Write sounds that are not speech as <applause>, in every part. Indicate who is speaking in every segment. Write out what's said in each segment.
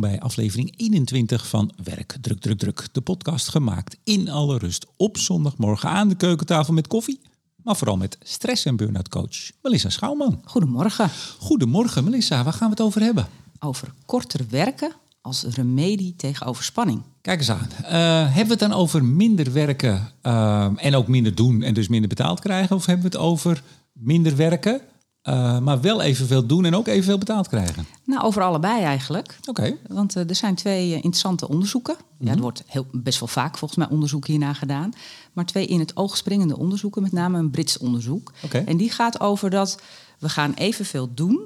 Speaker 1: Welkom bij aflevering 21 van Werk Druk Druk Druk. De podcast gemaakt in alle rust op zondagmorgen aan de keukentafel met koffie. Maar vooral met stress- en burn-out coach Melissa Schouwman.
Speaker 2: Goedemorgen.
Speaker 1: Goedemorgen Melissa, waar gaan we het over hebben?
Speaker 2: Over korter werken als remedie tegen overspanning.
Speaker 1: Kijk eens aan. Eh, hebben we het dan over minder werken eh, en ook minder doen en dus minder betaald krijgen? Of hebben we het over minder werken, uh, maar wel evenveel doen en ook evenveel betaald krijgen?
Speaker 2: Nou, over allebei eigenlijk.
Speaker 1: Oké.
Speaker 2: Want uh, er zijn twee uh, interessante onderzoeken. Mm -hmm. Ja, er wordt heel, best wel vaak volgens mij onderzoek hierna gedaan. Maar twee in het oog springende onderzoeken, met name een Brits onderzoek.
Speaker 1: Okay.
Speaker 2: En die gaat over dat we gaan evenveel doen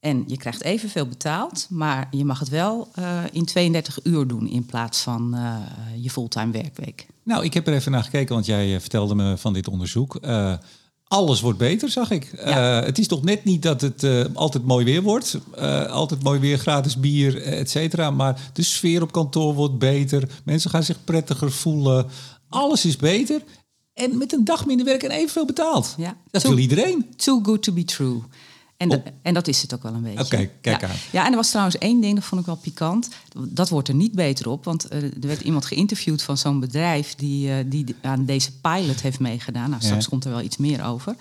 Speaker 2: en je krijgt evenveel betaald, maar je mag het wel in 32 uur doen in plaats van je fulltime werkweek.
Speaker 1: Nou, ik heb er even naar gekeken, want jij vertelde me van dit onderzoek. Alles wordt beter, zag ik. Ja. het is toch net niet dat het altijd mooi weer wordt. altijd mooi weer, gratis bier, et cetera. Maar de sfeer op kantoor wordt beter. Mensen gaan zich prettiger voelen. Alles is beter. En met een dag minder werk en evenveel betaald.
Speaker 2: Ja.
Speaker 1: Dat
Speaker 2: too,
Speaker 1: wil iedereen.
Speaker 2: Too good to be true. En, dat, en dat is het ook wel een beetje.
Speaker 1: Oké, okay, kijk
Speaker 2: ja.
Speaker 1: aan.
Speaker 2: Ja, en er was trouwens één ding, dat vond ik wel pikant. Dat wordt er niet beter op, want uh, er werd iemand geïnterviewd van zo'n bedrijf... Die, uh, die aan deze pilot heeft meegedaan. Nou, straks ja. komt er wel iets meer over.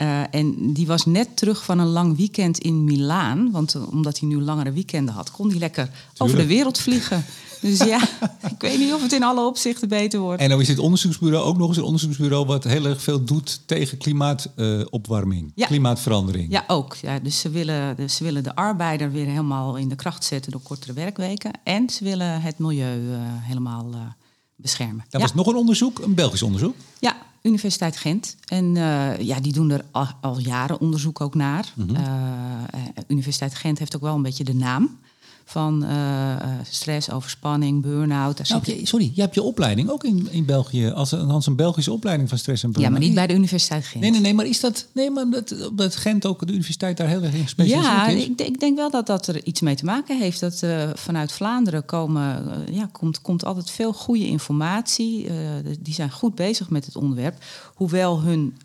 Speaker 2: Uh, en die was net terug van een lang weekend in Milaan. Want omdat hij nu langere weekenden had, kon hij lekker Tuurlijk. over de wereld vliegen. <laughs> Dus ja, ik weet niet of het in alle opzichten beter wordt.
Speaker 1: En dan is dit onderzoeksbureau ook nog eens een onderzoeksbureau... wat heel erg veel doet tegen klimaatopwarming, uh, ja. klimaatverandering.
Speaker 2: Ja, ook. Ja, dus, ze willen, dus ze willen de arbeider weer helemaal in de kracht zetten... door kortere werkweken. En ze willen het milieu uh, helemaal beschermen.
Speaker 1: Dat ja. was nog een onderzoek, een Belgisch onderzoek?
Speaker 2: Ja, Universiteit Gent. En uh, ja, die doen er al, al, jaren onderzoek ook naar. Mm -hmm. Universiteit Gent heeft ook wel een beetje de naam van uh, stress, overspanning, burn-out.
Speaker 1: Nou, je, sorry, je hebt je opleiding ook in, in België, als een, als een Belgische opleiding van stress en burn-out.
Speaker 2: Ja, maar niet bij de Universiteit Gent.
Speaker 1: Nee, nee, nee, maar is dat, nee, maar dat, dat Gent ook, de universiteit daar heel erg in gespecialiseerd
Speaker 2: ja,
Speaker 1: is?
Speaker 2: Ja, ik, ik, denk wel dat dat er iets mee te maken heeft. Dat uh, vanuit Vlaanderen komen, uh, ja, komt, komt altijd veel goede informatie. Die zijn goed bezig met het onderwerp. Hoewel hun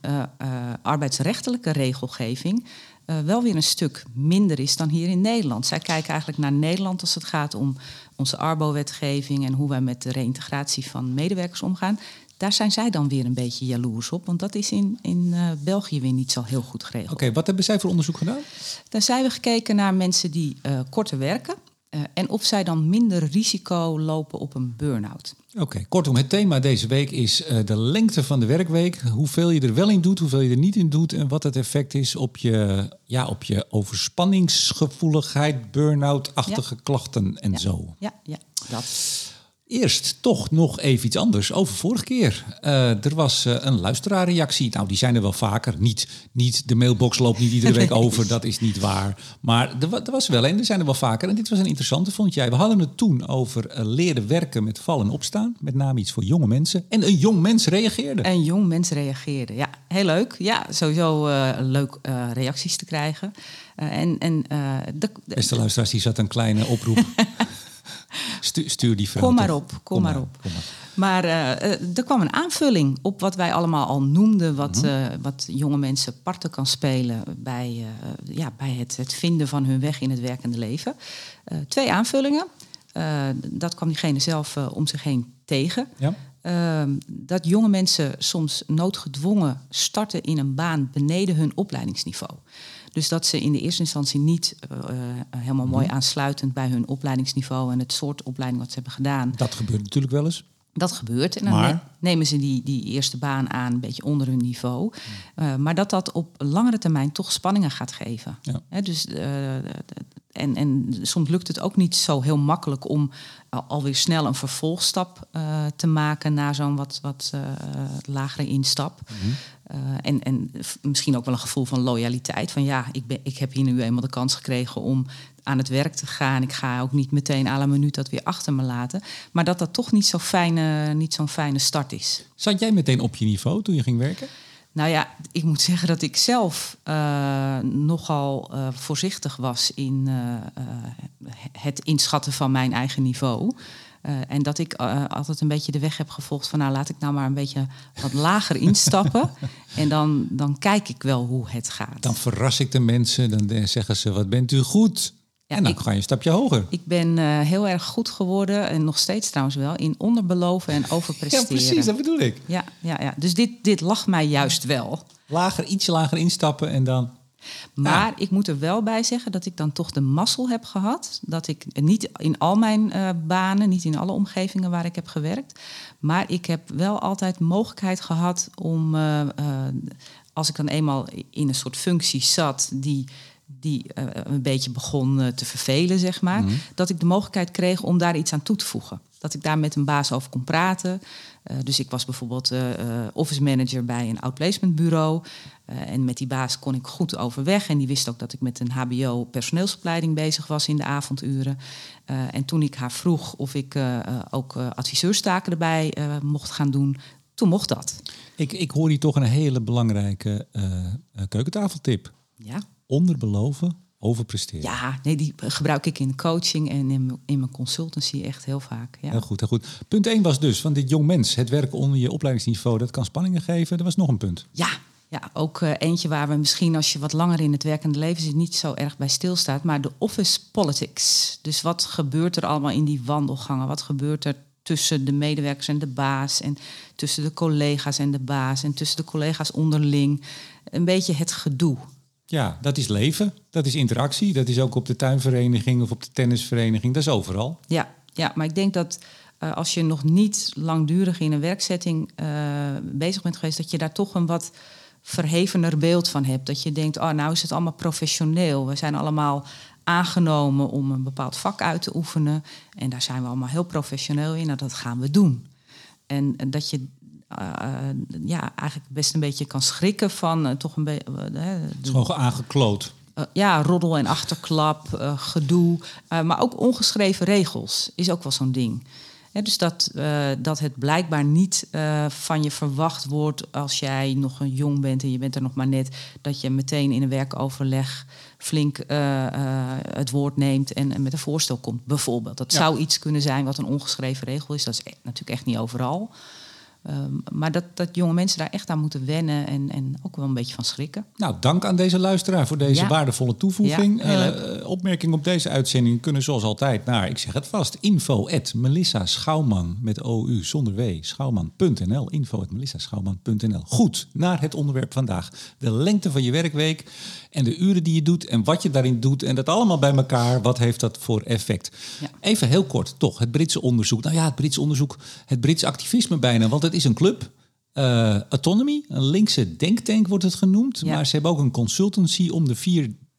Speaker 2: arbeidsrechtelijke regelgeving uh, wel weer een stuk minder is dan hier in Nederland. Zij kijken eigenlijk naar Nederland als het gaat om onze Arbo-wetgeving en hoe wij met de reïntegratie van medewerkers omgaan. Daar zijn zij dan weer een beetje jaloers op, want dat is in, in uh, België weer niet zo heel goed geregeld.
Speaker 1: Oké, okay, wat hebben zij voor onderzoek gedaan?
Speaker 2: Dan zijn we gekeken naar mensen die uh, korter werken en of zij dan minder risico lopen op een burn-out.
Speaker 1: Oké, okay, kortom, het thema deze week is uh, de lengte van de werkweek. Hoeveel je er wel in doet, hoeveel je er niet in doet. En wat het effect is op je, ja, op je overspanningsgevoeligheid, burn-out-achtige ja. klachten en
Speaker 2: ja.
Speaker 1: zo.
Speaker 2: Ja, ja, dat.
Speaker 1: Eerst toch nog even iets anders over vorige keer. Uh, er was uh, een luisteraarreactie. Nou, die zijn er wel vaker. Niet, niet de mailbox loopt niet iedere week <laughs> over, dat is niet waar. Maar er, er was wel een, er zijn er wel vaker. En dit was een interessante, vond jij. We hadden het toen over uh, leren werken met vallen en opstaan. Met name iets voor jonge mensen. En een jong mens reageerde.
Speaker 2: Een jong mens reageerde, ja. Heel leuk. Ja, sowieso leuk reacties te krijgen. en, en, de, de,
Speaker 1: Beste luisteraars, hier zat een kleine oproep. <laughs> Stuur, stuur die vrouw.
Speaker 2: Kom maar op, kom, kom maar, maar op. Kom maar maar uh, er kwam een aanvulling op wat wij allemaal al noemden, wat, mm -hmm. uh, wat jonge mensen parten kan spelen bij, uh, ja, bij het, het, vinden van hun weg in het werkende leven. twee aanvullingen. dat kwam diegene zelf om zich heen tegen.
Speaker 1: Ja.
Speaker 2: Ehm, dat jonge mensen soms noodgedwongen starten in een baan beneden hun opleidingsniveau. Dus dat ze in de eerste instantie niet uh, helemaal mooi aansluitend bij hun opleidingsniveau en het soort opleiding wat ze hebben gedaan.
Speaker 1: Dat gebeurt natuurlijk wel eens.
Speaker 2: Dat gebeurt. En dan
Speaker 1: maar...
Speaker 2: nemen ze die, die eerste baan aan, een beetje onder hun niveau. Uh, maar dat dat op langere termijn toch spanningen gaat geven.
Speaker 1: Ja.
Speaker 2: He, dus, uh, en, en soms lukt het ook niet zo heel makkelijk om alweer snel een vervolgstap uh, te maken naar zo'n wat, wat lagere instap.
Speaker 1: Mm -hmm.
Speaker 2: uh, en, en misschien ook wel een gevoel van loyaliteit. Van ja, ik, ben, ik heb hier nu eenmaal de kans gekregen om aan het werk te gaan. Ik ga ook niet meteen à la minuut dat weer achter me laten. Maar dat dat toch niet zo'n fijne, niet zo'n fijne start is.
Speaker 1: Zat jij meteen op je niveau toen je ging werken?
Speaker 2: Nou ja, ik moet zeggen dat ik zelf uh, nogal uh, voorzichtig was in uh, het inschatten van mijn eigen niveau. en dat ik altijd een beetje de weg heb gevolgd van nou laat ik nou maar een beetje wat lager <laughs> instappen. en dan, dan kijk ik wel hoe het gaat.
Speaker 1: Dan verras ik de mensen, dan zeggen ze wat bent u goed.
Speaker 2: Ja,
Speaker 1: en dan
Speaker 2: ik-
Speaker 1: ga je een stapje hoger.
Speaker 2: Ik ben eh, heel erg goed geworden, en nog steeds trouwens wel, in onderbeloven en <laughs>
Speaker 1: Ja,
Speaker 2: overpresteren.
Speaker 1: precies, dat bedoel ik.
Speaker 2: Ja, ja, ja. Dus dit, dit lag mij juist wel.
Speaker 1: Lager, ietsje lager instappen en dan...
Speaker 2: Maar ik moet er wel bij zeggen dat ik dan toch de mazzel heb gehad. Dat ik niet in al mijn eh, banen, niet in alle omgevingen waar ik heb gewerkt. Maar ik heb wel altijd mogelijkheid gehad om, eh, als ik dan eenmaal in een soort functie zat die, die eh, een beetje begon eh, te vervelen, zeg maar. Dat ik de mogelijkheid kreeg om daar iets aan toe te voegen. Dat ik daar met een baas over kon praten. Eh, dus ik was bijvoorbeeld office manager bij een outplacement bureau. En met die baas kon ik goed overweg. En die wist ook dat ik met een HBO personeelsopleiding bezig was in de avonduren. En toen ik haar vroeg of ik ook adviseurstaken erbij mocht gaan doen, toen mocht dat.
Speaker 1: Ik, ik hoor hier toch een hele belangrijke keukentafeltip.
Speaker 2: Ja.
Speaker 1: Onderbeloven, overpresteren.
Speaker 2: ja, nee, die gebruik ik in coaching en in, mijn- in mijn consultancy echt heel vaak. Ja.
Speaker 1: Heel goed, heel goed. Punt 1 was dus van dit jong mens. Het werken onder je opleidingsniveau, dat kan spanningen geven. Er was nog een punt.
Speaker 2: Ja, ja ook eh, eentje waar we misschien als je wat langer in het werkende leven zit niet zo erg bij stilstaat. Maar de office politics. Dus wat gebeurt er allemaal in die wandelgangen? Wat gebeurt er tussen de medewerkers en de baas? En tussen de collega's en de baas? En tussen de collega's onderling? Een beetje het gedoe.
Speaker 1: Ja, dat is leven. Dat is interactie. Dat is ook op de tuinvereniging of op de tennisvereniging. Dat is overal.
Speaker 2: Ja, ja maar ik denk dat eh, als je nog niet langdurig in een werksetting eh, bezig bent geweest, dat je daar toch een wat verhevener beeld van hebt. Dat je denkt, oh, nou is het allemaal professioneel. We zijn allemaal aangenomen om een bepaald vak uit te oefenen. En daar zijn we allemaal heel professioneel in. Nou, dat gaan we doen. En, dat je ja, eigenlijk best een beetje kan schrikken van eh, toch een beetje.
Speaker 1: Het is gewoon aangekloot.
Speaker 2: Eh, ja, roddel en achterklap, eh, gedoe. eh, maar ook ongeschreven regels is ook wel zo'n ding. Dus dat, eh, dat het blijkbaar niet eh, van je verwacht wordt als jij nog een jong bent en je bent er nog maar net, dat je meteen in een werkoverleg flink eh, eh, het woord neemt en, en met een voorstel komt, bijvoorbeeld. Dat
Speaker 1: Ja.
Speaker 2: zou iets kunnen zijn wat een ongeschreven regel is. Dat is e- natuurlijk echt niet overal. Ehm, maar dat, dat jonge mensen daar echt aan moeten wennen en, en ook wel een beetje van schrikken.
Speaker 1: Nou, dank aan deze luisteraar voor deze
Speaker 2: Ja.
Speaker 1: waardevolle toevoeging.
Speaker 2: Ja.
Speaker 1: Eh, opmerkingen op deze uitzending kunnen zoals altijd naar, ik zeg het vast, info at Melissa Schouwman met OU zonder W, schouwman.nl, info at melissaschouwman.nl. Goed, naar het onderwerp vandaag. De lengte van je werkweek en de uren die je doet en wat je daarin doet en dat allemaal bij elkaar, wat heeft dat voor effect?
Speaker 2: Ja.
Speaker 1: Even heel kort, toch, het Britse onderzoek. Nou ja, het Britse onderzoek, het Britse activisme bijna, want het is een club. Eh, Autonomy, een linkse denktank wordt het genoemd.
Speaker 2: Ja.
Speaker 1: Maar ze hebben ook een consultancy om de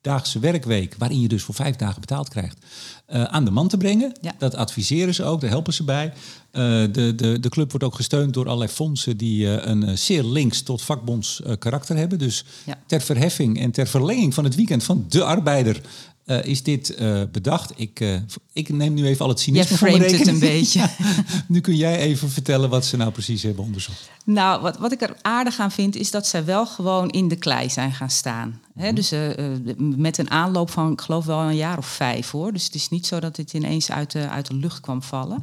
Speaker 1: vierdaagse werkweek, waarin je dus voor vijf dagen betaald krijgt, eh, aan de man te brengen.
Speaker 2: Ja.
Speaker 1: Dat adviseren ze ook, daar helpen ze bij. Eh, de, de, de club wordt ook gesteund door allerlei fondsen die eh, een zeer links tot vakbonds karakter hebben. Dus
Speaker 2: Ja.
Speaker 1: ter verheffing en ter verlenging van het weekend van de arbeider eh, is dit eh, bedacht. Ik, eh, ik neem nu even al het cynisme van mijn
Speaker 2: framet het
Speaker 1: rekening.
Speaker 2: een beetje. <laughs>
Speaker 1: Nu kun jij even vertellen wat ze nou precies hebben onderzocht.
Speaker 2: Nou, wat, wat ik er aardig aan vind, is dat zij wel gewoon in de klei zijn gaan staan. Hè, dus met een aanloop van, ik geloof wel een jaar of vijf hoor. Dus het is niet zo dat dit ineens uit de, uit de lucht kwam vallen.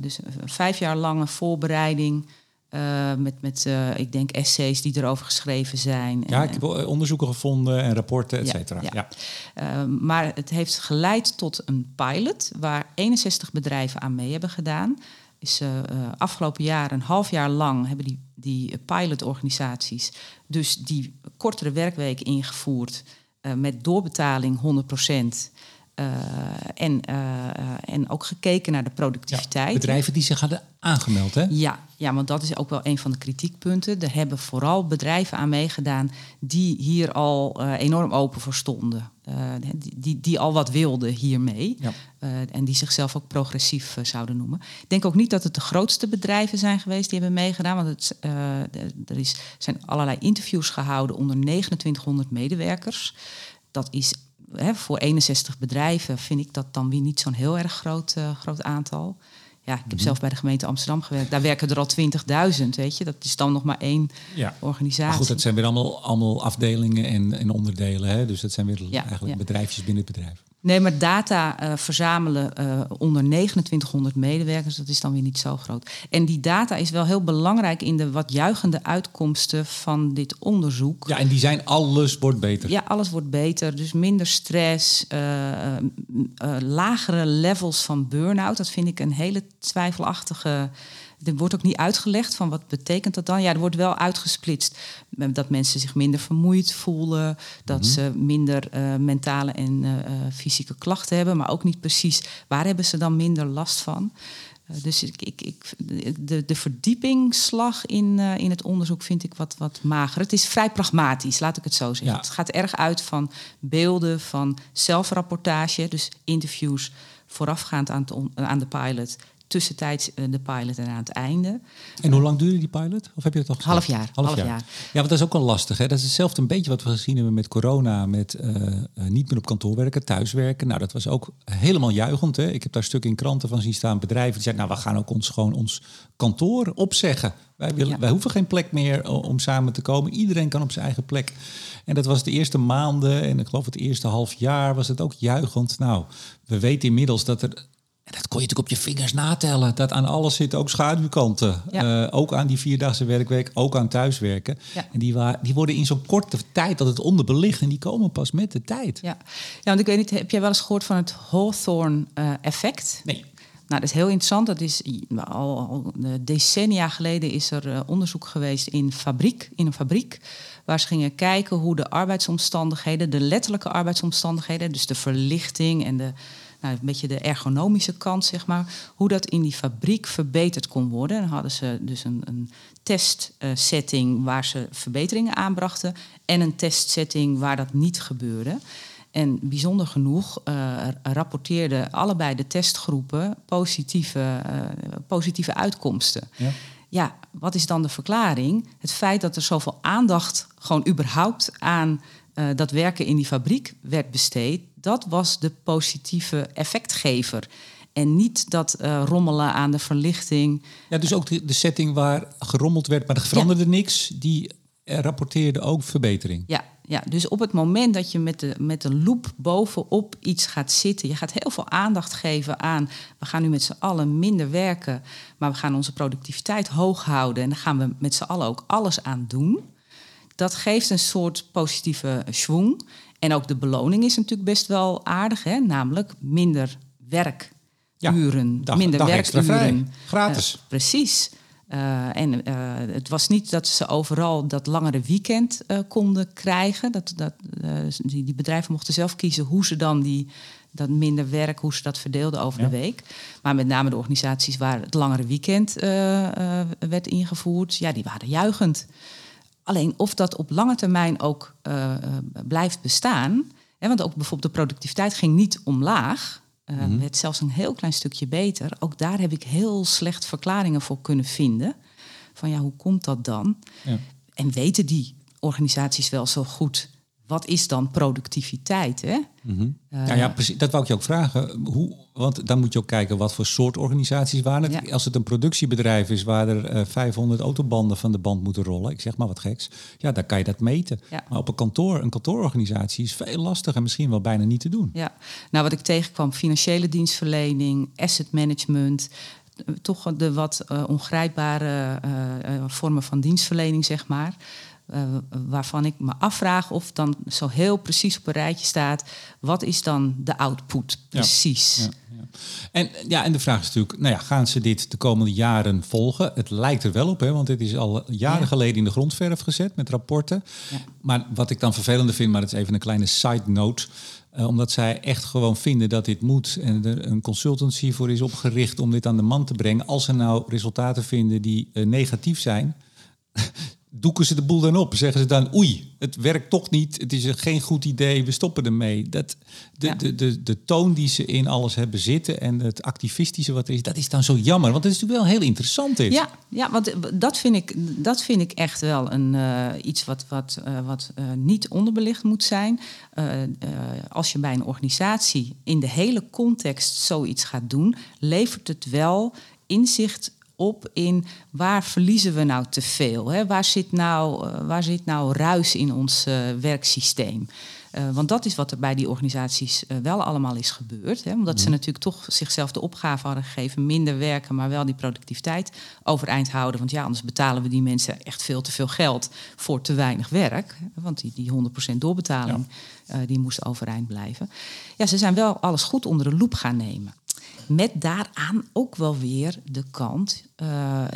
Speaker 2: Dus een vijf jaar lange voorbereiding. Eh, met, met eh, ik denk, essays die erover geschreven zijn.
Speaker 1: Ja,
Speaker 2: En-
Speaker 1: ik heb eh, onderzoeken gevonden en rapporten, et cetera.
Speaker 2: ja.
Speaker 1: Ja.
Speaker 2: Maar het heeft geleid tot een pilot waar 61 bedrijven aan mee hebben gedaan. Is afgelopen jaar, een half jaar lang, hebben die, die pilotorganisaties dus die kortere werkweek ingevoerd met doorbetaling 100 eh, en, eh, en ook gekeken naar de productiviteit.
Speaker 1: Bedrijven die zich hadden aangemeld, hè?
Speaker 2: Ja, ja, want dat is ook wel een van de kritiekpunten. Er hebben vooral bedrijven aan meegedaan die hier al eh, enorm open voor stonden. Die, die, die al wat wilden hiermee.
Speaker 1: Ja.
Speaker 2: En die zichzelf ook progressief zouden noemen. Ik denk ook niet dat het de grootste bedrijven zijn geweest die hebben meegedaan. Want het, er is, zijn allerlei interviews gehouden onder 2900 medewerkers. Dat is hè, voor 61 bedrijven vind ik dat dan weer niet zo'n heel erg groot, eh, groot aantal. Ja, ik heb
Speaker 1: Mhm.
Speaker 2: zelf bij de gemeente Amsterdam gewerkt. Daar werken er al 20.000, weet je. Dat is dan nog maar één
Speaker 1: Ja.
Speaker 2: organisatie.
Speaker 1: Maar goed, het zijn weer allemaal, allemaal afdelingen en, en onderdelen. Hè? Dus dat zijn weer
Speaker 2: Ja,
Speaker 1: eigenlijk
Speaker 2: ja.
Speaker 1: bedrijfjes binnen het bedrijf.
Speaker 2: Nee, maar data uh, verzamelen uh, onder 2900 medewerkers, dat is dan weer niet zo groot. En die data is wel heel belangrijk in de wat juichende uitkomsten van dit onderzoek.
Speaker 1: Ja, en die zijn alles wordt beter.
Speaker 2: Ja, alles wordt beter. Dus minder stress, uh, lagere levels van burn-out. Dat vind ik een hele twijfelachtige er wordt ook niet uitgelegd van wat betekent dat dan. Ja, er wordt wel uitgesplitst dat mensen zich minder vermoeid voelen, dat mhm. ze minder uh, mentale en uh, fysieke klachten hebben, maar ook niet precies waar hebben ze dan minder last van. Uh, dus ik, ik, ik, de, de verdiepingsslag in, in het onderzoek vind ik wat, wat mager. Het is vrij pragmatisch, laat ik het zo zeggen. Het gaat erg uit van beelden, van zelfrapportage, dus interviews voorafgaand aan, aan de pilot tussentijds eh, de pilot en aan het einde.
Speaker 1: En hoe lang duurde die pilot? Of heb je het al
Speaker 2: Half jaar. Half, jaar. Ja,
Speaker 1: want dat is ook wel lastig. Hè? Dat is hetzelfde een beetje wat we gezien hebben met corona, met uh, niet meer op kantoor werken, thuiswerken. Nou, dat was ook helemaal juichend. Hè? Ik heb daar stuk in kranten van zien staan, bedrijven die zeiden, nou, we gaan ook ons gewoon ons kantoor opzeggen. Wij, willen, wij hoeven geen plek meer om samen te komen. Iedereen kan op zijn eigen plek. En dat was de eerste maanden en ik geloof het eerste half jaar was het ook juichend. Nou, we weten inmiddels dat er en dat kon je natuurlijk op je vingers natellen. Dat aan alles zitten ook schaduwkanten. Eh, ook aan die vierdaagse werkweek, ook aan thuiswerken. En die, die worden in zo'n korte tijd dat het onderbelicht. En die komen pas met de tijd.
Speaker 2: Ja. ja, want ik weet niet, heb jij wel eens gehoord van het Hawthorne-effect?
Speaker 1: nee.
Speaker 2: Nou, dat is heel interessant. Dat is al, al decennia geleden is er uh, onderzoek geweest in, fabriek, in een fabriek. Waar ze gingen kijken hoe de arbeidsomstandigheden, de letterlijke arbeidsomstandigheden, dus de verlichting en de nou, een beetje de ergonomische kant, zeg maar, hoe dat in die fabriek verbeterd kon worden. Dan hadden ze dus een, een testsetting waar ze verbeteringen aanbrachten en een testsetting waar dat niet gebeurde. En bijzonder genoeg uh, rapporteerden allebei de testgroepen positieve, uh, positieve uitkomsten. Ja. ja, wat is dan de verklaring? Het feit dat er zoveel aandacht gewoon überhaupt aan uh, dat werken in die fabriek werd besteed, dat was de positieve effectgever. En niet dat uh, rommelen aan de verlichting.
Speaker 1: Ja, dus ook de, de setting waar gerommeld werd, maar er veranderde niks, die rapporteerde ook verbetering.
Speaker 2: Ja, ja, dus op het moment dat je met de, met de loop bovenop iets gaat zitten, je gaat heel veel aandacht geven aan, we gaan nu met z'n allen minder werken, maar we gaan onze productiviteit hoog houden en daar gaan we met z'n allen ook alles aan doen dat geeft een soort positieve schwung. En ook de beloning is natuurlijk best wel aardig, hè? namelijk minder werkuren,
Speaker 1: ja,
Speaker 2: minder
Speaker 1: dag werkuren. Gratis.
Speaker 2: Uh, precies. Uh, en uh, het was niet dat ze overal dat langere weekend konden krijgen. Dat, dat, die, die, bedrijven mochten zelf kiezen hoe ze dan die, dat minder werk, hoe ze dat verdeelden over de week. Maar met name de organisaties waar het langere weekend werd ingevoerd, ja, die waren juichend. Alleen of dat op lange termijn ook uh, blijft bestaan. Hè, want ook bijvoorbeeld de productiviteit ging niet omlaag. Uh, mm werd zelfs een heel klein stukje beter. Ook daar heb ik heel slecht verklaringen voor kunnen vinden. Van ja, hoe komt dat dan? Ja. En weten die organisaties wel zo goed wat is dan productiviteit? Hè?
Speaker 1: Mm ja, ja, precies. Dat wou ik je ook vragen. Hoe, want dan moet je ook kijken wat voor soort organisaties waren het. Als het een productiebedrijf is waar er uh, eh, 500 autobanden van de band moeten rollen, ik zeg maar wat geks, ja, dan kan je dat meten. Maar op een kantoor, een kantoororganisatie is veel lastiger en misschien wel bijna niet te doen.
Speaker 2: Ja, nou wat ik tegenkwam, financiële dienstverlening, asset management, eh, toch de wat uh, ongrijpbare vormen van dienstverlening, zeg maar. Uh, waarvan ik me afvraag of dan zo heel precies op een rijtje staat, wat is dan de output precies? Ja, ja,
Speaker 1: en, ja, en de vraag is natuurlijk, nou ja, gaan ze dit de komende jaren volgen? Het lijkt er wel op, hè, want dit is al jaren geleden in de grondverf gezet met rapporten. Maar wat ik dan vervelender vind, maar dat is even een kleine side note. Uh, omdat zij echt gewoon vinden dat dit moet. En er een consultancy voor is opgericht om dit aan de man te brengen. Als ze nou resultaten vinden die uh, negatief zijn, doeken ze de boel dan op. Zeggen ze dan, oei, het werkt toch niet. Het is geen goed idee, we stoppen ermee. Dat, de, de, de, de toon die ze in alles hebben zitten en het activistische wat er is, dat is dan zo jammer. Want het is natuurlijk wel heel interessant dit.
Speaker 2: Ja, ja want dat vind ik, dat vind ik echt wel een, uh, iets wat, wat, uh, wat uh, niet onderbelicht moet zijn. als je bij een organisatie in de hele context zoiets gaat doen, levert het wel inzicht op in waar verliezen we nou te veel? Hè? Waar, zit nou, uh, waar zit nou ruis in ons uh, werksysteem? Uh, want dat is wat er bij die organisaties wel allemaal is gebeurd. Hè? Omdat ze natuurlijk toch zichzelf de opgave hadden gegeven... minder werken, maar wel die productiviteit overeind houden. Want ja, anders betalen we die mensen echt veel te veel geld... voor te weinig werk. Want die, die 100% doorbetaling, ja. die moest overeind blijven. Ja, ze zijn wel alles goed onder de loep gaan nemen. Met daaraan ook wel weer de kant: uh, uh,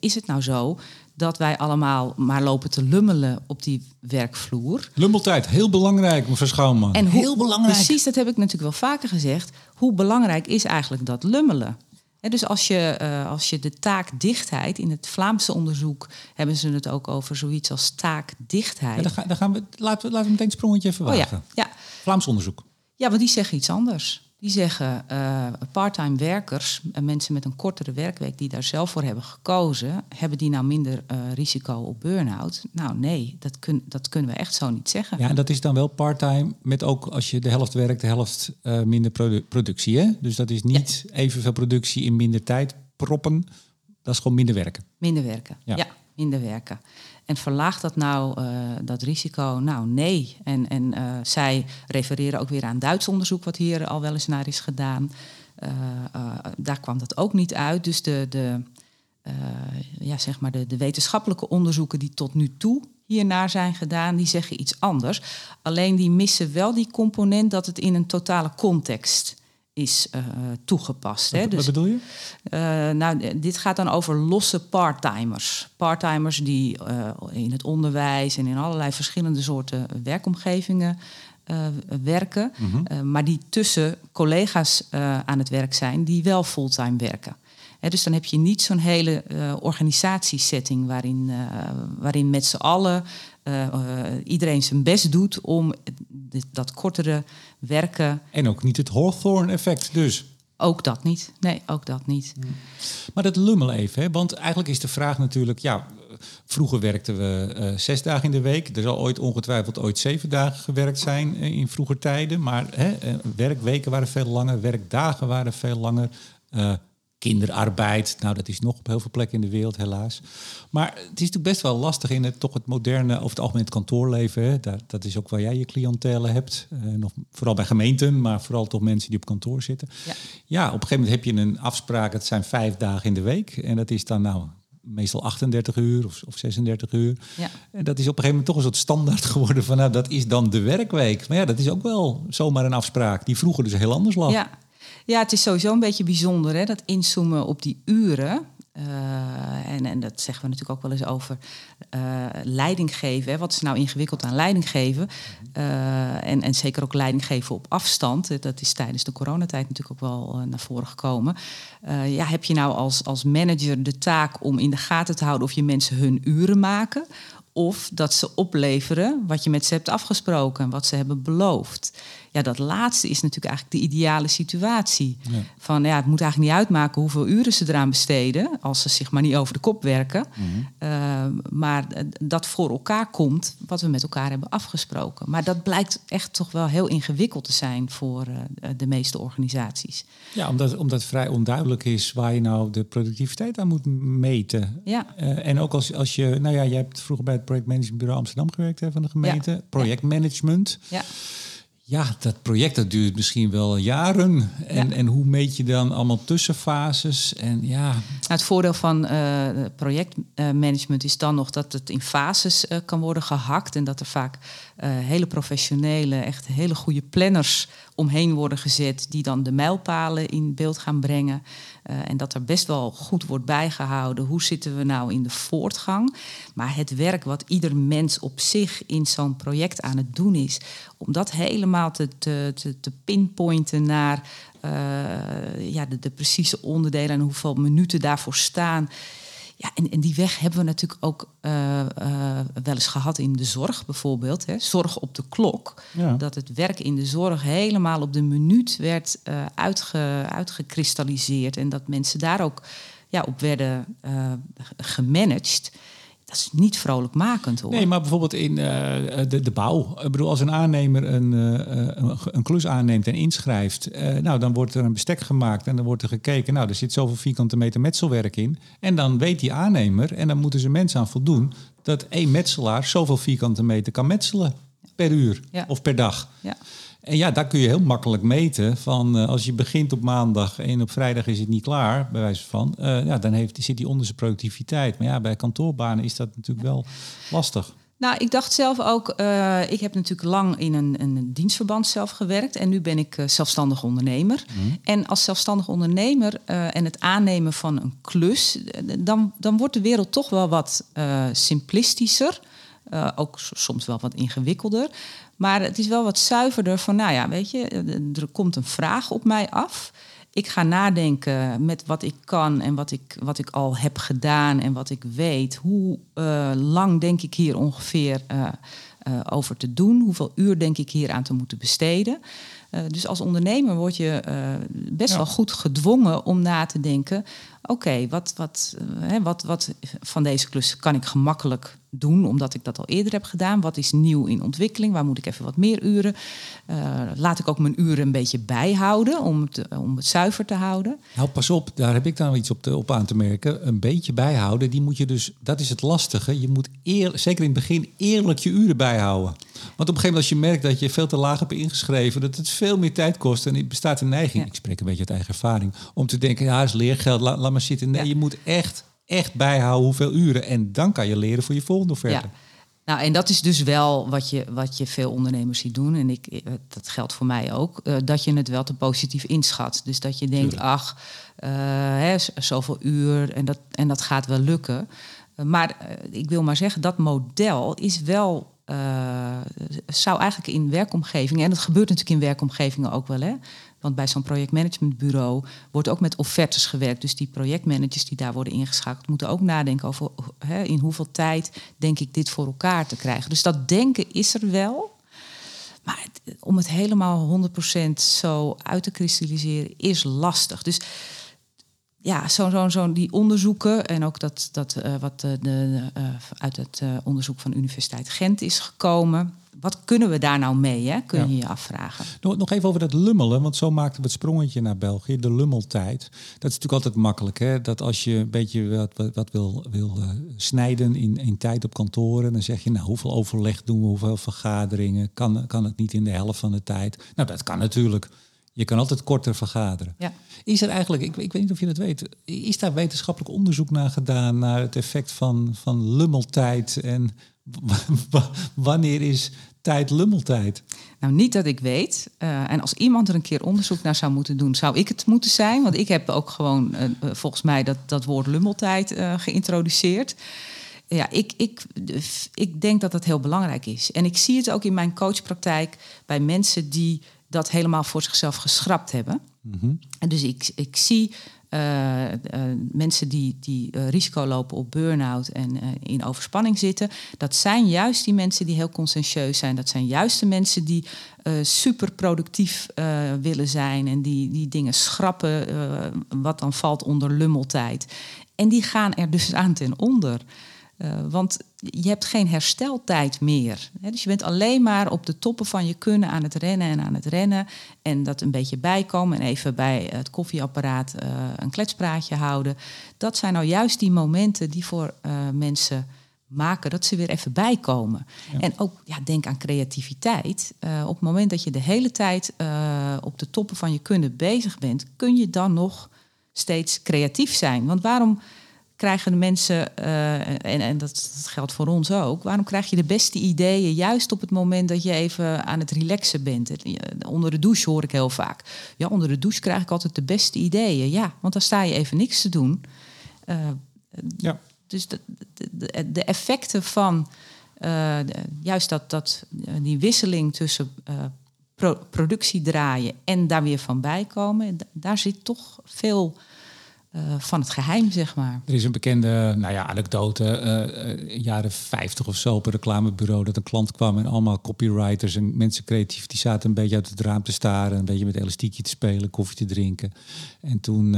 Speaker 2: is het nou zo dat wij allemaal maar lopen te lummelen op die werkvloer?
Speaker 1: Lummeltijd, heel belangrijk, mevrouw Schouwman.
Speaker 2: En hoe,
Speaker 1: heel belangrijk.
Speaker 2: Precies, dat heb ik natuurlijk wel vaker gezegd. Hoe belangrijk is eigenlijk dat lummelen? Dus als je, uh, als je de taakdichtheid, in het Vlaamse onderzoek hebben ze het ook over zoiets als taakdichtheid.
Speaker 1: Ja, dan, ga, dan gaan we, laten we, laten we meteen een sprongetje even wagen.
Speaker 2: Oh ja, ja.
Speaker 1: Vlaams onderzoek.
Speaker 2: Ja, want die zeggen iets anders. Die zeggen uh, parttime werkers, uh, mensen met een kortere werkweek die daar zelf voor hebben gekozen, hebben die nou minder uh, risico op burn-out? Nou nee, dat, kun, dat kunnen we echt zo niet zeggen.
Speaker 1: Ja, en dat is dan wel parttime met ook als je de helft werkt, de helft minder produ productie. Hè? Dus dat is niet ja. evenveel productie in minder tijd proppen. Dat is gewoon minder werken.
Speaker 2: Minder werken, ja, ja minder werken. En verlaagt dat nou uh, dat risico? Nou, nee. En, en uh, zij refereren ook weer aan Duits onderzoek, wat hier al wel eens naar is gedaan. Uh, daar kwam dat ook niet uit. Dus de, de, ja, zeg maar de, de wetenschappelijke onderzoeken die tot nu toe hiernaar zijn gedaan, die zeggen iets anders. Alleen die missen wel die component dat het in een totale context is uh, toegepast.
Speaker 1: Wat,
Speaker 2: hè.
Speaker 1: Dus, wat bedoel je?
Speaker 2: Uh, nou, dit gaat dan over losse parttimers. Parttimers die uh, in het onderwijs en in allerlei verschillende soorten werkomgevingen werken, mm -hmm. maar die tussen collega's aan het werk zijn die wel fulltime werken. Dus dan heb je niet zo'n hele organisatiesetting waarin, waarin met z'n allen iedereen zijn best doet om dat kortere werken.
Speaker 1: En ook niet het Hawthorne-effect dus.
Speaker 2: Ook dat niet. Nee, ook dat niet.
Speaker 1: Hmm. Maar dat lummel even, hè? want eigenlijk is de vraag natuurlijk, ja, vroeger werkten we uh, zes dagen in de week. Er zal ooit ongetwijfeld ooit zeven dagen gewerkt zijn uh, in vroeger tijden. Maar hè, werkweken waren veel langer, werkdagen waren veel langer kinderarbeid. Nou, dat is nog op heel veel plekken in de wereld, helaas. Maar het is natuurlijk best wel lastig in het, toch het moderne, over het algemeen het kantoorleven. Hè. Daar, dat is ook waar jij je cliëntelen hebt. Uh, nog, vooral bij gemeenten, maar vooral toch mensen die op kantoor zitten. Ja. ja, op een gegeven moment heb je een afspraak, het zijn vijf dagen in de week. En dat is dan nou meestal 38 uur of, of 36 uur.
Speaker 2: Ja.
Speaker 1: En dat is op een gegeven moment toch een soort standaard <laughs> geworden van nou, dat is dan de werkweek. Maar ja, dat is ook wel zomaar een afspraak die vroeger dus heel anders lag.
Speaker 2: Ja, ja, het is sowieso een beetje bijzonder, hè, dat inzoomen op die uren. Uh, en, en dat zeggen we natuurlijk ook wel eens over uh, leiding geven. Wat is nou ingewikkeld aan leiding geven? Uh, en, en zeker ook leiding geven op afstand. Dat is tijdens de coronatijd natuurlijk ook wel naar voren gekomen. ja, heb je nou als, als manager de taak om in de gaten te houden of je mensen hun uren maken? Of dat ze opleveren wat je met ze hebt afgesproken, wat ze hebben beloofd. Ja, dat laatste is natuurlijk eigenlijk de ideale situatie. Ja. Van ja, het moet eigenlijk niet uitmaken hoeveel uren ze eraan besteden, als ze zich maar niet over de kop werken. Mm -hmm. uh, maar dat voor elkaar komt wat we met elkaar hebben afgesproken. Maar dat blijkt echt toch wel heel ingewikkeld te zijn voor uh, de meeste organisaties.
Speaker 1: Ja, omdat, omdat het vrij onduidelijk is waar je nou de productiviteit aan moet meten.
Speaker 2: Ja.
Speaker 1: Uh, en ook als, als je, nou ja, jij hebt vroeger bij het projectmanagementbureau Amsterdam gewerkt hè, van de gemeente. Ja. Projectmanagement.
Speaker 2: Ja.
Speaker 1: Ja, dat project dat duurt misschien wel jaren. En, ja. en hoe meet je dan allemaal tussenfases? En ja.
Speaker 2: Nou, het voordeel van uh, projectmanagement is dan nog dat het in fases uh, kan worden gehakt. En dat er vaak hele professionele, echt hele goede planners omheen worden gezet. Die dan de mijlpalen in beeld gaan brengen. en dat er best wel goed wordt bijgehouden. Hoe zitten we nou in de voortgang? Maar het werk wat ieder mens op zich in zo'n project aan het doen is. Om dat helemaal te, te, te, te pinpointen naar uh, ja, de, de, precieze onderdelen en hoeveel minuten daarvoor staan. Ja, en, en die weg hebben we natuurlijk ook uh, uh, wel eens gehad in de zorg bijvoorbeeld. Hè. Zorg op de klok. Ja. Dat het werk in de zorg helemaal op de minuut werd uitge, uitgekristalliseerd. En dat mensen daar ook ja, op werden gemanaged dat is niet vrolijkmakend hoor.
Speaker 1: Nee, maar bijvoorbeeld in uh, de, de bouw. Ik bedoel, als een aannemer een, uh, een, een klus aanneemt en inschrijft, uh, nou dan wordt er een bestek gemaakt en dan wordt er gekeken, nou er zit zoveel vierkante meter metselwerk in. En dan weet die aannemer, en dan moeten ze mensen aan voldoen, dat één metselaar zoveel vierkante meter kan metselen. per uur
Speaker 2: Ja.
Speaker 1: of per dag.
Speaker 2: Ja.
Speaker 1: En ja, daar kun je heel makkelijk meten van eh, als je begint op maandag en op vrijdag is het niet klaar, bij wijze van, eh, ja, dan heeft, zit die onder zijn productiviteit. Maar ja, bij kantoorbanen is dat natuurlijk wel lastig.
Speaker 2: Nou, ik dacht zelf ook, eh, ik heb natuurlijk lang in een, een dienstverband zelf gewerkt en nu ben ik zelfstandig ondernemer. En als zelfstandig ondernemer en het aannemen van een klus, dan, dan wordt de wereld toch wel wat simplistischer. Ook soms wel wat ingewikkelder. Maar het is wel wat zuiverder van, nou ja, weet je, eh, er komt een vraag op mij af. Ik ga nadenken met wat ik kan en wat ik, wat ik al heb gedaan en wat ik weet. Hoe eh, lang denk ik hier ongeveer eh, over te doen? Hoeveel uur denk ik hier aan te moeten besteden? Eh, dus als ondernemer word je eh, best
Speaker 1: Ja.
Speaker 2: wel goed gedwongen om na te denken: oké, wat, wat, eh, hè, wat, wat van deze klus kan ik gemakkelijk doen, omdat ik dat al eerder heb gedaan? Wat is nieuw in ontwikkeling? Waar moet ik even wat meer uren? Laat ik ook mijn uren een beetje bijhouden om het, om het zuiver te houden.
Speaker 1: Nou, pas op, daar heb ik dan iets op, te, op aan te merken. Een beetje bijhouden, die moet je dus, dat is het lastige. Je moet eer, zeker in het begin eerlijk je uren bijhouden. Want op een gegeven moment als je merkt dat je veel te laag hebt ingeschreven, dat het veel meer tijd kost. En bestaat een neiging,
Speaker 2: Ja.
Speaker 1: ik spreek een beetje uit eigen ervaring, om te denken, ja, is leergeld, laat, laat maar zitten. Nee,
Speaker 2: Ja.
Speaker 1: je moet echt, echt bijhouden hoeveel uren. En dan kan je leren voor je volgende offerte.
Speaker 2: Ja. Nou, en dat is dus wel wat je, wat je veel ondernemers ziet doen. En ik, eh, dat geldt voor mij ook. eh, dat je het wel te positief inschat. Dus dat je denkt,
Speaker 1: Tuurlijk.
Speaker 2: ach, eh, hè, zoveel uur en dat, en dat gaat wel lukken. Maar ik wil maar zeggen, dat model is wel. Eh, zou eigenlijk in werkomgevingen, en dat gebeurt natuurlijk in werkomgevingen ook wel, hè? Want bij zo'n projectmanagementbureau wordt ook met offertes gewerkt. Dus die projectmanagers die daar worden ingeschakeld, moeten ook nadenken over hè, in hoeveel tijd denk ik dit voor elkaar te krijgen. Dus dat denken is er wel. Maar om het helemaal 100% zo uit te kristalliseren is lastig. Dus ja, zo'n zo, zo, die onderzoeken en ook dat, dat eh, wat de, de, eh, uit het eh, onderzoek van de Universiteit Gent is gekomen. Wat kunnen we daar nou mee, hè? kun
Speaker 1: Ja.
Speaker 2: je je afvragen.
Speaker 1: Nog, nog even over dat lummelen, want zo maakten we het sprongetje naar België, de lummeltijd. Dat is natuurlijk altijd makkelijk, hè? dat als je een beetje wat, wat, wat wil, wil eh, snijden in, in tijd op kantoren, dan zeg je, nou, hoeveel overleg doen we, hoeveel vergaderingen, kan, kan het niet in de helft van de tijd? Nou, dat kan natuurlijk. Je kan altijd korter vergaderen.
Speaker 2: Ja.
Speaker 1: Is er eigenlijk, ik, ik weet niet of je dat weet, is daar wetenschappelijk onderzoek naar gedaan naar het effect van, van lummeltijd en wanneer is tijd lummeltijd?
Speaker 2: Nou, niet dat ik weet. Eh, en als iemand er een keer onderzoek naar zou moeten doen, zou ik het moeten zijn. Want ik heb ook gewoon eh, eh, volgens mij dat, dat woord lummeltijd geïntroduceerd. Ja, ik, ik, ik denk dat dat heel belangrijk is. En ik zie het ook in mijn coachpraktijk bij mensen die dat helemaal voor zichzelf geschrapt hebben. En dus ik, ik zie eh, eh, mensen die, die eh, risico lopen op burn-out en in overspanning zitten. Dat zijn juist die mensen die heel conscientieus zijn. Dat zijn juist de mensen die super productief willen zijn en die, die dingen schrappen, wat dan valt onder lummeltijd. En die gaan er dus <laughs> aan ten onder. Eh, want je hebt geen hersteltijd meer. Hè? Dus je bent alleen maar op de toppen van je kunnen aan het rennen en aan het rennen. En dat een beetje bijkomen en even bij het koffieapparaat eh, een kletspraatje houden. Dat zijn nou juist die momenten die voor eh, mensen maken dat ze weer even bijkomen. En ook ja, denk aan creativiteit. Op het moment dat je de hele tijd op de toppen van je kunnen bezig bent, kun je dan nog steeds creatief zijn. Want waarom krijgen de mensen, eh, en, en dat, dat geldt voor ons ook, waarom krijg je de beste ideeën juist op het moment dat je even aan het relaxen bent? Onder de douche hoor ik heel vaak. Ja, onder de douche krijg ik altijd de beste ideeën. Ja, want dan sta je even niks te doen. Eh,
Speaker 1: Ja.
Speaker 2: dus de, de, effecten van eh, juist dat, dat, die wisseling tussen pro- productie draaien en daar weer van bijkomen, da- daar zit toch veel eh, van het geheim, zeg maar.
Speaker 1: Er is een bekende nou ja, anekdote, eh, eh, jaren 50 of zo op een reclamebureau, dat een klant kwam en allemaal copywriters en mensen creatief, die zaten een beetje uit het raam te staren, een beetje met elastiekje te spelen, koffie te drinken. En toen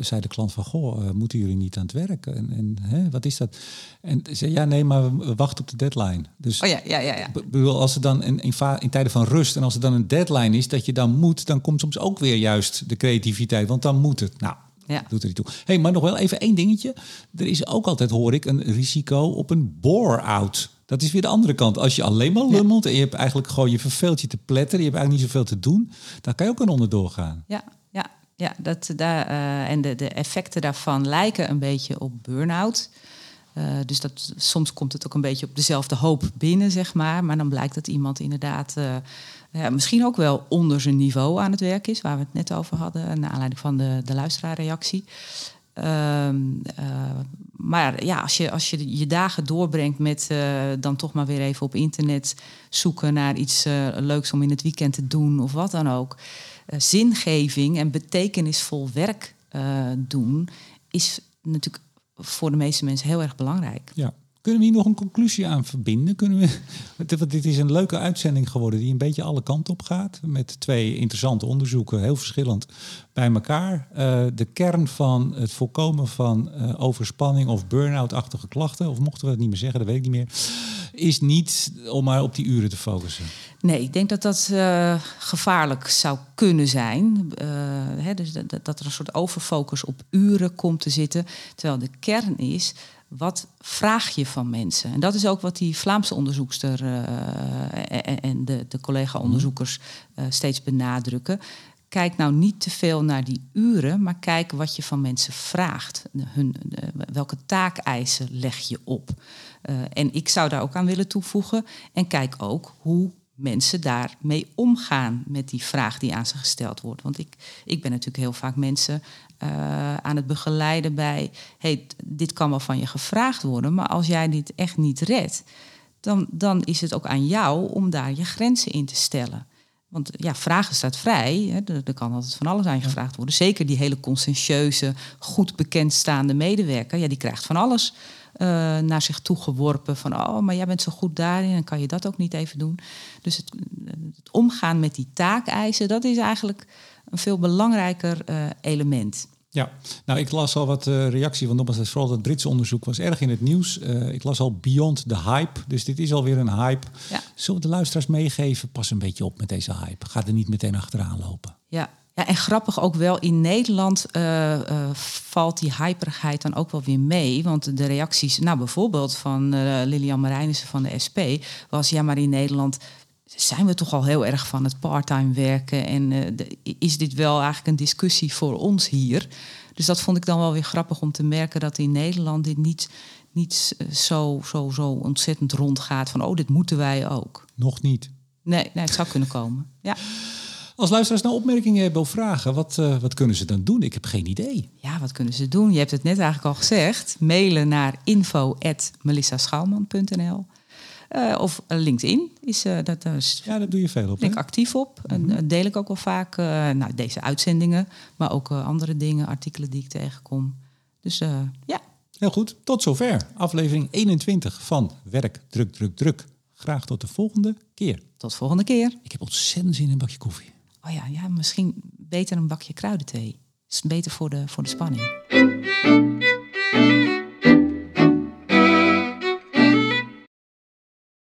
Speaker 1: zei de klant van, goh, moeten jullie niet aan het werk? En, en hè, wat is dat? En ze zei, ja, nee, maar we wachten op de deadline. Dus
Speaker 2: Oh ja, ja, ja. ja.
Speaker 1: ik bedoel, als er dan in, in, in tijden van rust en als er dan een deadline is dat je dan moet, dan komt soms ook weer juist de creativiteit, want dan moet het. Nou,
Speaker 2: Ja.
Speaker 1: doet er niet toe. hey, maar nog wel even één dingetje. Er is ook altijd, hoor ik, een risico op een bore-out. Dat is weer de andere kant. Als je alleen maar lummelt en je hebt eigenlijk gewoon je verveelt je te pletteren, je hebt eigenlijk niet zoveel te doen, dan kan je ook een onderdoor gaan.
Speaker 2: Ja, ja, ja dat, daar, uh, en de, de effecten daarvan lijken een beetje op burn-out. Uh, dus dat, soms komt het ook een beetje op dezelfde hoop binnen, zeg maar. Maar dan blijkt dat iemand inderdaad uh, ja, misschien ook wel onder zijn niveau aan het werk is, waar we het net over hadden, naar aanleiding van de, de luisteraarreactie. Ehm, uh, maar ja, als je, als je je dagen doorbrengt met dan toch maar weer even op internet zoeken naar iets leuks om in het weekend te doen of wat dan ook. zingeving en betekenisvol werk doen is natuurlijk voor de meeste mensen heel erg belangrijk.
Speaker 1: Ja. Kunnen we hier nog een conclusie aan verbinden? Kunnen we, <laughs> dit is een leuke uitzending geworden die een beetje alle kanten op gaat. Met twee interessante onderzoeken, heel verschillend bij elkaar. Uh, de kern van het voorkomen van uh, overspanning of burn-out-achtige klachten, of mochten we dat niet meer zeggen, dat weet ik niet meer, is niet om maar op die uren te focussen.
Speaker 2: Nee, ik denk dat dat uh, gevaarlijk zou kunnen zijn. Hè, dus dat, dat er een soort overfocus op uren komt te zitten. Terwijl de kern is wat vraag je van mensen? En dat is ook wat die Vlaamse onderzoekster uh, en de, de collega-onderzoekers steeds benadrukken. Kijk nou niet te veel naar die uren, maar kijk wat je van mensen vraagt. Hun, welke taakeisen leg je op? en ik zou daar ook aan willen toevoegen. En kijk ook hoe mensen daarmee omgaan met die vraag die aan ze gesteld wordt. Want ik, ik ben natuurlijk heel vaak mensen uh, aan het begeleiden bij... hey, dit kan wel van je gevraagd worden, maar als jij dit echt niet redt... dan, dan is het ook aan jou om daar je grenzen in te stellen. Want ja, vragen staat vrij. Hè. Er, er, kan altijd van alles aan je gevraagd worden. Zeker die hele conscientieuze, goed bekendstaande medewerker... Ja, die krijgt van alles uh, naar zich toe geworpen. Van, oh, maar jij bent zo goed daarin en kan je dat ook niet even doen. Dus het, het omgaan met die taakeisen, dat is eigenlijk een veel belangrijker uh, element.
Speaker 1: Ja, nou ik las al wat uh, reactie, want nogmaals, vooral het Britse onderzoek was erg in het nieuws. Uh, ik las al Beyond the Hype, dus dit is alweer een hype. Ja. Zullen we de luisteraars meegeven? Pas een beetje op met deze hype. Ga er niet meteen achteraan lopen.
Speaker 2: Ja, ja, en grappig ook wel, in Nederland uh, uh, valt die hyperigheid dan ook wel weer mee. Want de reacties, nou bijvoorbeeld van Lilian Marijnissen van de SP, was ja, maar in Nederland zijn we toch al heel erg van het parttime werken. En de, is dit wel eigenlijk een discussie voor ons hier? Dus dat vond ik dan wel weer grappig om te merken dat in Nederland dit niet, niet zo, zo, zo ontzettend rondgaat van oh, dit moeten wij ook.
Speaker 1: Nog niet.
Speaker 2: Nee, nee het zou kunnen komen. Ja.
Speaker 1: Als luisteraars nou opmerkingen hebben of vragen, wat, uh, wat kunnen ze dan doen? Ik heb geen idee.
Speaker 2: Ja, wat kunnen ze doen? Je hebt het net eigenlijk al gezegd. Mailen naar info.melissaschouwman.nl uh, Of LinkedIn. Is, uh, dat, is,
Speaker 1: ja, dat doe je veel op.
Speaker 2: Ben ik actief op. Mm -hmm. En deel ik ook wel vaak nou, deze uitzendingen. Maar ook andere dingen, artikelen die ik tegenkom. Dus ja.
Speaker 1: Heel goed. Tot zover. Aflevering 21 van Werk, Druk, Druk, Druk. Graag tot de volgende keer.
Speaker 2: Tot volgende keer.
Speaker 1: Ik heb ontzettend zin in een bakje koffie.
Speaker 2: Oh ja, ja misschien beter een bakje kruidenthee. Is beter voor de, voor de spanning.